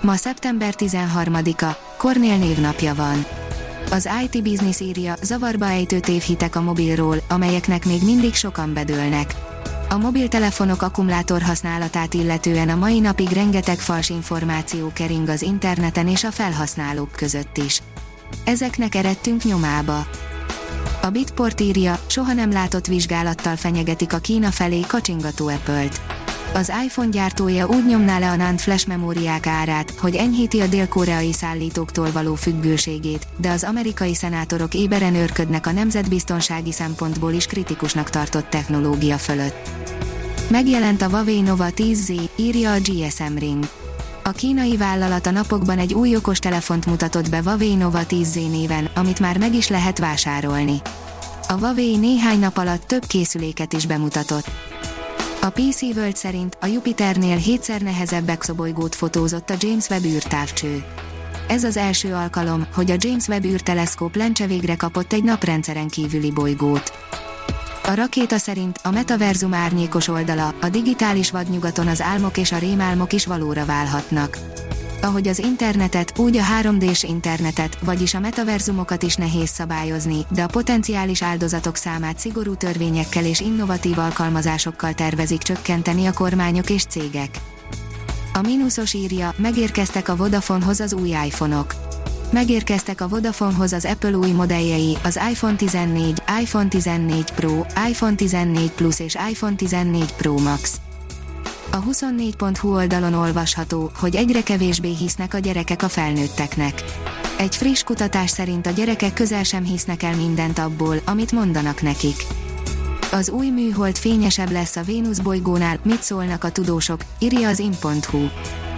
Ma szeptember 13-a, Kornél névnapja van. Az IT Business írja, zavarba ejtő tévhitek a mobilról, amelyeknek még mindig sokan bedőlnek. A mobiltelefonok akkumulátor használatát illetően a mai napig rengeteg fals információ kering az interneten és a felhasználók között is. Ezeknek eredtünk nyomába. A Bitport írja, soha nem látott vizsgálattal fenyegetik a Kína felé kacsingató Apple-t. Az iPhone gyártója úgy nyomná le a NAND flash memóriák árát, hogy enyhíti a dél-koreai szállítóktól való függőségét, de az amerikai szenátorok éberen őrködnek a nemzetbiztonsági szempontból is kritikusnak tartott technológia fölött. Megjelent a Huawei Nova 10Z, írja a GSM Ring. A kínai vállalat a napokban egy új okostelefont mutatott be Huawei Nova 10Z néven, amit már meg is lehet vásárolni. A Huawei néhány nap alatt több készüléket is bemutatott. A PC World szerint a Jupiternél hétszer nehezebb exobolygót fotózott a James Webb űrtávcső. Ez az első alkalom, hogy a James Webb űrteleszkóp lencse végre kapott egy naprendszeren kívüli bolygót. A rakéta szerint a metaverzum árnyékos oldala, a digitális vadnyugaton az álmok és a rémálmok is valóra válhatnak. Ahogy az internetet, úgy a 3D-s internetet, vagyis a metaverzumokat is nehéz szabályozni, de a potenciális áldozatok számát szigorú törvényekkel és innovatív alkalmazásokkal tervezik csökkenteni a kormányok és cégek. A mínuszos írja, megérkeztek a Vodafonehoz az új iPhone-ok. Megérkeztek a Vodafonehoz az Apple új modelljei, az iPhone 14, iPhone 14 Pro, iPhone 14 Plus és iPhone 14 Pro Max. A 24.hu oldalon olvasható, hogy egyre kevésbé hisznek a gyerekek a felnőtteknek. Egy friss kutatás szerint a gyerekek közel sem hisznek el mindent abból, amit mondanak nekik. Az új műhold fényesebb lesz a Vénusz bolygónál, mit szólnak a tudósok, írja az in.hu.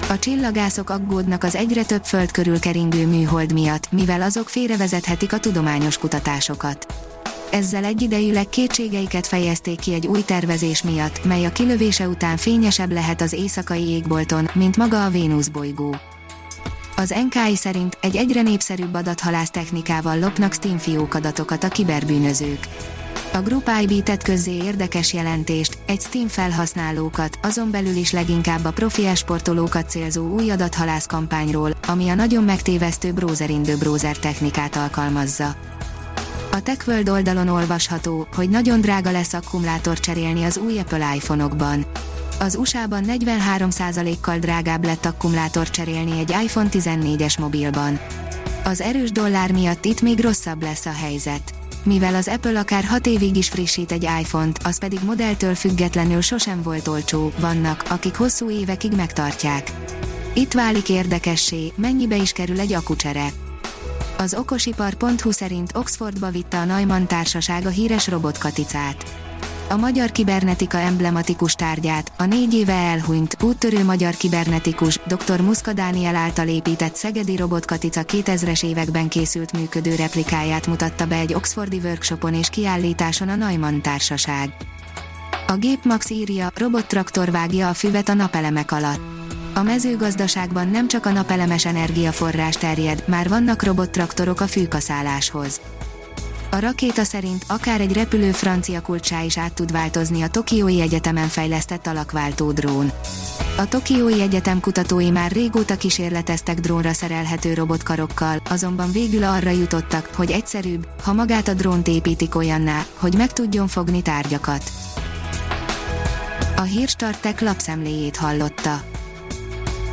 A csillagászok aggódnak az egyre több föld körül keringő műhold miatt, mivel azok félrevezethetik a tudományos kutatásokat ezzel egyidejűleg kétségeiket fejezték ki egy új tervezés miatt, mely a kilövése után fényesebb lehet az éjszakai égbolton, mint maga a Vénusz bolygó. Az NKI szerint egy egyre népszerűbb adathalász technikával lopnak Steam fiók adatokat a kiberbűnözők. A Group IB tett közzé érdekes jelentést, egy Steam felhasználókat, azon belül is leginkább a profi esportolókat célzó új adathalász kampányról, ami a nagyon megtévesztő browserindő browser technikát alkalmazza. A TechWorld oldalon olvasható, hogy nagyon drága lesz akkumulátor cserélni az új Apple iPhone-okban. Az USA-ban 43%-kal drágább lett akkumulátor cserélni egy iPhone 14-es mobilban. Az erős dollár miatt itt még rosszabb lesz a helyzet. Mivel az Apple akár 6 évig is frissít egy iPhone-t, az pedig modelltől függetlenül sosem volt olcsó, vannak, akik hosszú évekig megtartják. Itt válik érdekessé, mennyibe is kerül egy akucsere. Az okosipar.hu szerint Oxfordba vitte a Neumann társaság a híres robotkaticát. A magyar kibernetika emblematikus tárgyát, a négy éve elhunyt, úttörő magyar kibernetikus, dr. Muszka Dániel által épített Szegedi Robotkatica 2000-es években készült működő replikáját mutatta be egy oxfordi workshopon és kiállításon a Neumann társaság. A gép Max írja, robottraktor vágja a füvet a napelemek alatt a mezőgazdaságban nem csak a napelemes energiaforrás terjed, már vannak robottraktorok a fűkaszáláshoz. A rakéta szerint akár egy repülő francia kulcsá is át tud változni a Tokiói Egyetemen fejlesztett alakváltó drón. A Tokiói Egyetem kutatói már régóta kísérleteztek drónra szerelhető robotkarokkal, azonban végül arra jutottak, hogy egyszerűbb, ha magát a drónt építik olyanná, hogy meg tudjon fogni tárgyakat. A Hírstartek lapszemléjét hallotta.